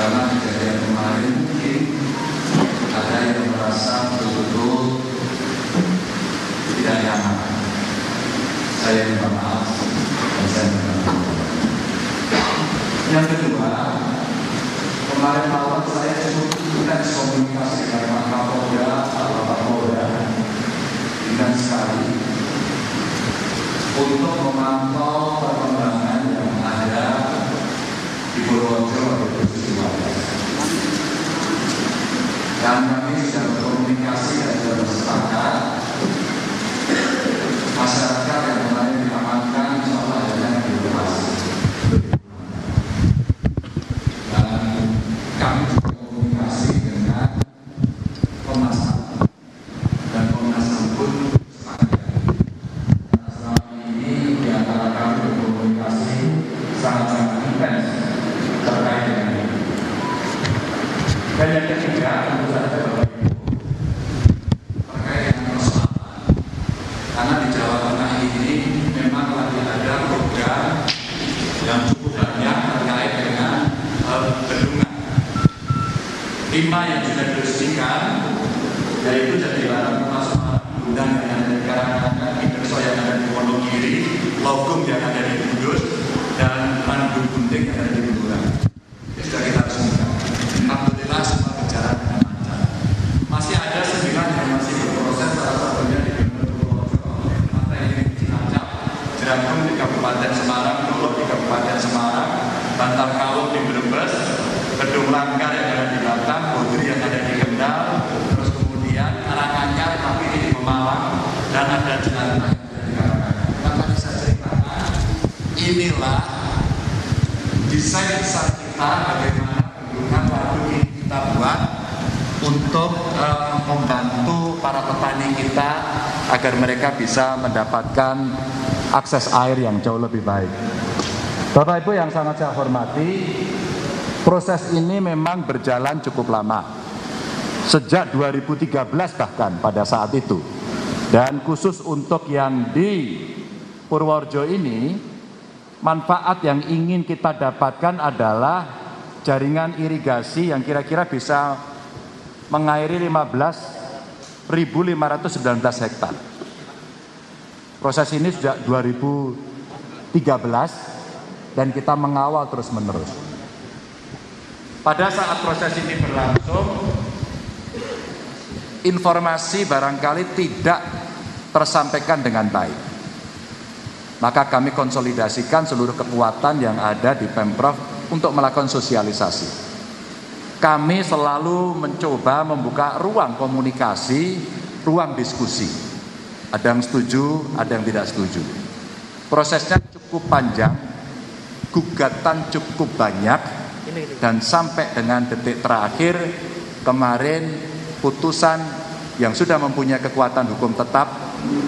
karena kejadian kemarin mungkin ada yang merasa betul-betul tidak nyaman. Saya minta maaf dan saya minta maaf. Yang kedua, kemarin malam saya cukup intens komunikasi dengan Kapolda atau Kapolda intens sekali untuk memantau Terkait dengan persoalan. Karena di Jawa Tengah ini memang lagi ada program yang cukup banyak terkait dengan eh, bendungan. Yang sudah yaitu Jatibarang, Masuk Bundang yang ada di Karanganyar, Minderso yang ada di Wonogiri, Logong yang ada di Kudus, dan Bandung Gunting yang ada di Bendungan. Ini sudah kita resmikan. Alhamdulillah semua berjalan dengan lancar. Masih ada sembilan yang masih berproses, salah satunya di Bener Purworejo, Mata ini di Cilacap, Jerangkung di Kabupaten Semarang, Dolok di Kabupaten Semarang, Bantar Kalung di Brebes, Langgar yang ada di Batam, Bodri yang ada di Kendal, terus kemudian Karanganyar tapi ini Pemalang, dan ada jalan tadi saya ceritakan, inilah desain besar kita bagaimana bendungan waduk ini kita buat untuk eh, membantu para petani kita agar mereka bisa mendapatkan akses air yang jauh lebih baik. Bapak Ibu yang sangat saya hormati, proses ini memang berjalan cukup lama. Sejak 2013 bahkan pada saat itu. Dan khusus untuk yang di Purworejo ini, manfaat yang ingin kita dapatkan adalah jaringan irigasi yang kira-kira bisa mengairi 15.519 hektar. Proses ini sejak 2013 dan kita mengawal terus-menerus. Pada saat proses ini berlangsung, informasi barangkali tidak tersampaikan dengan baik. Maka kami konsolidasikan seluruh kekuatan yang ada di Pemprov untuk melakukan sosialisasi. Kami selalu mencoba membuka ruang komunikasi, ruang diskusi. Ada yang setuju, ada yang tidak setuju. Prosesnya cukup panjang, gugatan cukup banyak, dan sampai dengan detik terakhir kemarin putusan yang sudah mempunyai kekuatan hukum tetap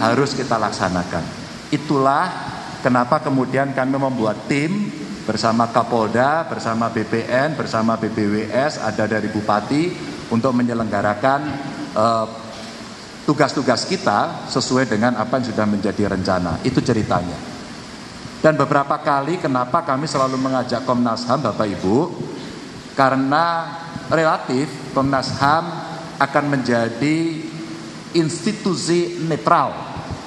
harus kita laksanakan. Itulah kenapa kemudian kami membuat tim bersama Kapolda, bersama BPN, bersama BBWS, ada dari Bupati untuk menyelenggarakan eh, tugas-tugas kita sesuai dengan apa yang sudah menjadi rencana. Itu ceritanya. Dan beberapa kali kenapa kami selalu mengajak Komnas HAM Bapak Ibu karena relatif Komnas HAM akan menjadi institusi netral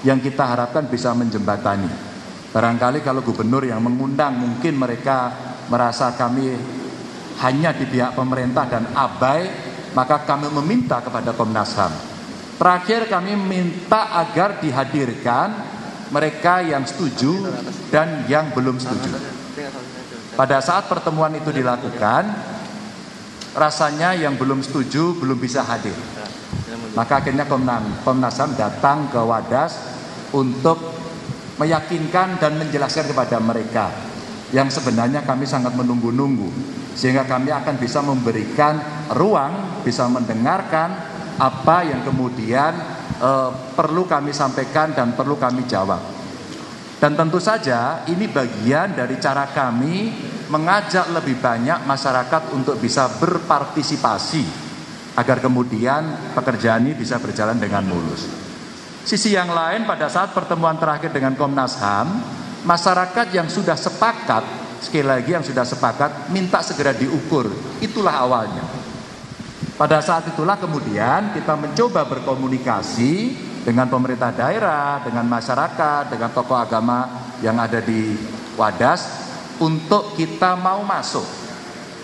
yang kita harapkan bisa menjembatani. Barangkali kalau gubernur yang mengundang mungkin mereka merasa kami hanya di pihak pemerintah dan abai, maka kami meminta kepada Komnas HAM. Terakhir kami minta agar dihadirkan mereka yang setuju dan yang belum setuju. Pada saat pertemuan itu dilakukan, rasanya yang belum setuju belum bisa hadir. Maka akhirnya Komnas HAM datang ke Wadas untuk meyakinkan dan menjelaskan kepada mereka yang sebenarnya kami sangat menunggu-nunggu sehingga kami akan bisa memberikan ruang, bisa mendengarkan apa yang kemudian eh, perlu kami sampaikan dan perlu kami jawab. Dan tentu saja ini bagian dari cara kami mengajak lebih banyak masyarakat untuk bisa berpartisipasi agar kemudian pekerjaan ini bisa berjalan dengan mulus. Sisi yang lain pada saat pertemuan terakhir dengan Komnas HAM, masyarakat yang sudah sepakat, sekali lagi yang sudah sepakat minta segera diukur. Itulah awalnya. Pada saat itulah kemudian kita mencoba berkomunikasi dengan pemerintah daerah, dengan masyarakat, dengan tokoh agama yang ada di Wadas untuk kita mau masuk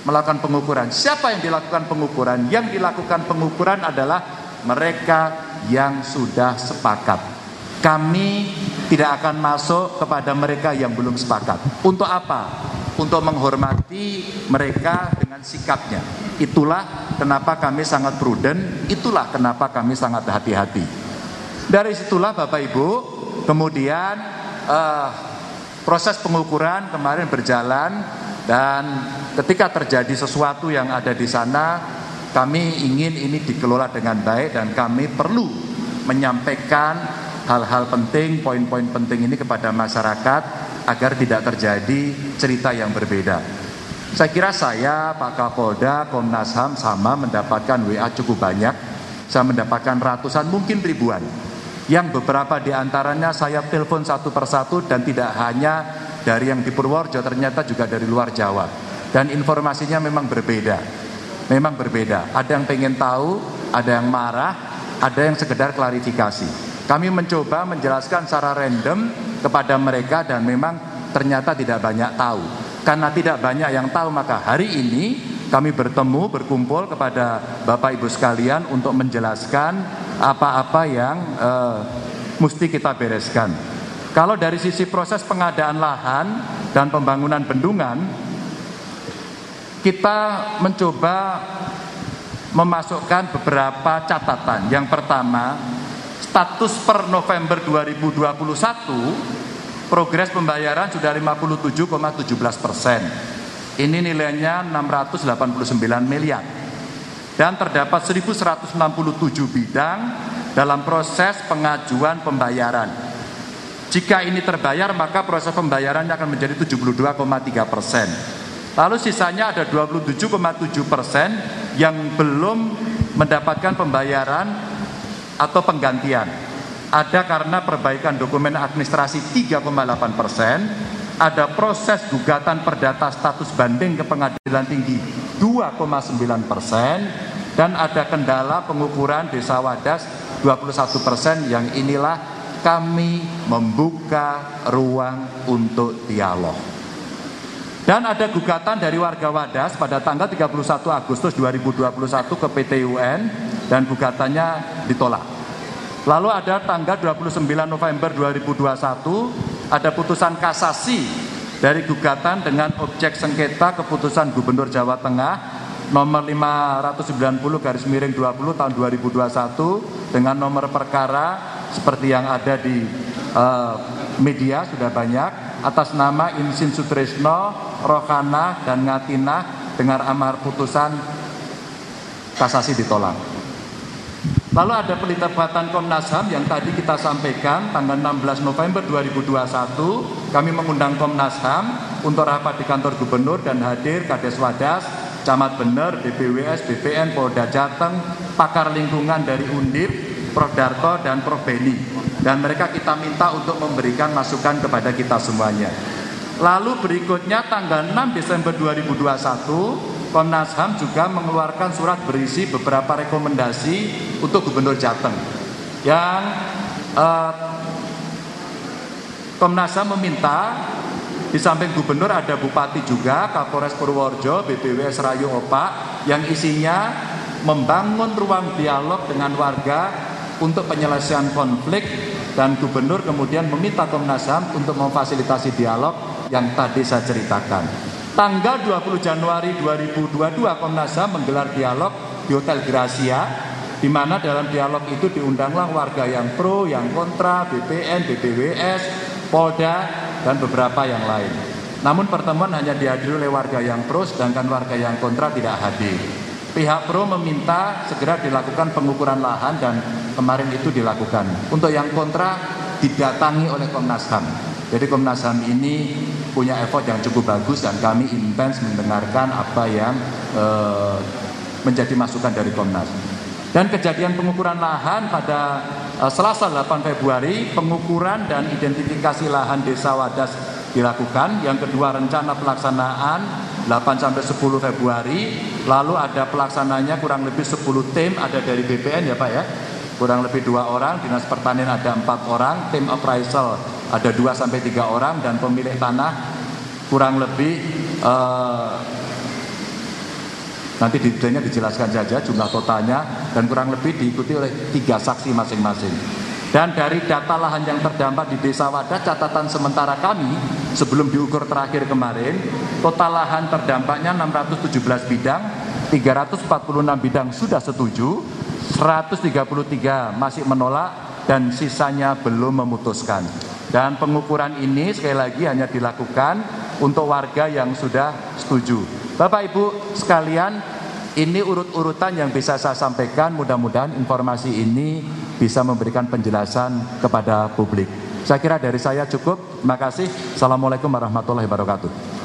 melakukan pengukuran. Siapa yang dilakukan pengukuran? Yang dilakukan pengukuran adalah mereka yang sudah sepakat. Kami tidak akan masuk kepada mereka yang belum sepakat. Untuk apa? Untuk menghormati mereka dengan sikapnya. Itulah kenapa kami sangat prudent, itulah kenapa kami sangat hati-hati. Dari situlah Bapak Ibu, kemudian uh, proses pengukuran kemarin berjalan dan ketika terjadi sesuatu yang ada di sana, kami ingin ini dikelola dengan baik dan kami perlu menyampaikan hal-hal penting, poin-poin penting ini kepada masyarakat agar tidak terjadi cerita yang berbeda. Saya kira saya, Pak Kapolda, Komnas HAM sama mendapatkan WA cukup banyak. Saya mendapatkan ratusan, mungkin ribuan. Yang beberapa di antaranya saya telepon satu persatu dan tidak hanya dari yang di Purworejo ternyata juga dari luar Jawa. Dan informasinya memang berbeda. Memang berbeda. Ada yang pengen tahu ada yang marah ada yang sekedar klarifikasi. Kami mencoba menjelaskan secara random kepada mereka dan memang ternyata tidak banyak tahu karena tidak banyak yang tahu maka hari ini kami bertemu berkumpul kepada Bapak Ibu sekalian untuk menjelaskan apa-apa yang uh, mesti kita bereskan. Kalau dari sisi proses pengadaan lahan dan pembangunan bendungan, kita mencoba memasukkan beberapa catatan. Yang pertama, status per November 2021 progres pembayaran sudah 57,17 persen. Ini nilainya 689 miliar. Dan terdapat 1167 bidang dalam proses pengajuan pembayaran. Jika ini terbayar maka proses pembayarannya akan menjadi 72,3 persen. Lalu sisanya ada 27,7 persen yang belum mendapatkan pembayaran atau penggantian. Ada karena perbaikan dokumen administrasi 3,8 persen, ada proses gugatan perdata status banding ke pengadilan tinggi 2,9 persen dan ada kendala pengukuran desa wadas 21 persen yang inilah kami membuka ruang untuk dialog. Dan ada gugatan dari warga Wadas pada tanggal 31 Agustus 2021 ke PT UN dan gugatannya ditolak. Lalu ada tanggal 29 November 2021 ada putusan kasasi dari gugatan dengan objek sengketa keputusan Gubernur Jawa Tengah nomor 590 garis miring 20 tahun 2021 dengan nomor perkara seperti yang ada di uh, media sudah banyak atas nama Insin Sutrisno, Rohana dan Ngatina dengan amar putusan kasasi ditolak. Lalu ada pelibatan Komnas HAM yang tadi kita sampaikan tanggal 16 November 2021 kami mengundang Komnas HAM untuk rapat di kantor gubernur dan hadir Kades Wadas, Camat Bener, BPWS, BPN, Polda Jateng, pakar lingkungan dari Undip, Prof Darto dan Prof Beni. Dan mereka kita minta untuk memberikan masukan kepada kita semuanya. Lalu berikutnya tanggal 6 Desember 2021 Komnas HAM juga mengeluarkan surat berisi beberapa rekomendasi untuk Gubernur Jateng yang eh, Komnas HAM meminta di samping gubernur ada bupati juga, Kapolres Purworejo, BPWS Rayu Opak yang isinya membangun ruang dialog dengan warga untuk penyelesaian konflik dan gubernur kemudian meminta Komnas HAM untuk memfasilitasi dialog yang tadi saya ceritakan. Tanggal 20 Januari 2022 Komnas HAM menggelar dialog di Hotel Gracia di mana dalam dialog itu diundanglah warga yang pro, yang kontra, BPN, BPWS, Polda dan beberapa yang lain. Namun pertemuan hanya dihadiri oleh warga yang pro sedangkan warga yang kontra tidak hadir. Pihak pro meminta segera dilakukan pengukuran lahan dan kemarin itu dilakukan. Untuk yang kontra didatangi oleh Komnas HAM. Jadi Komnas HAM ini punya effort yang cukup bagus dan kami intens mendengarkan apa yang e, menjadi masukan dari Komnas. Dan kejadian pengukuran lahan pada e, Selasa 8 Februari, pengukuran dan identifikasi lahan Desa Wadas dilakukan. Yang kedua rencana pelaksanaan 8 sampai 10 Februari, lalu ada pelaksananya kurang lebih 10 tim ada dari BPN ya Pak ya. kurang lebih dua orang, dinas pertanian ada empat orang, tim appraisal ada dua sampai tiga orang dan pemilik tanah kurang lebih eh, nanti detailnya dijelaskan saja jumlah totalnya dan kurang lebih diikuti oleh tiga saksi masing-masing. Dan dari data lahan yang terdampak di Desa Wadah, catatan sementara kami sebelum diukur terakhir kemarin, total lahan terdampaknya 617 bidang, 346 bidang sudah setuju, 133 masih menolak, dan sisanya belum memutuskan. Dan pengukuran ini sekali lagi hanya dilakukan untuk warga yang sudah setuju. Bapak Ibu sekalian, ini urut-urutan yang bisa saya sampaikan. Mudah-mudahan informasi ini bisa memberikan penjelasan kepada publik. Saya kira dari saya cukup. Terima kasih. Assalamualaikum warahmatullahi wabarakatuh.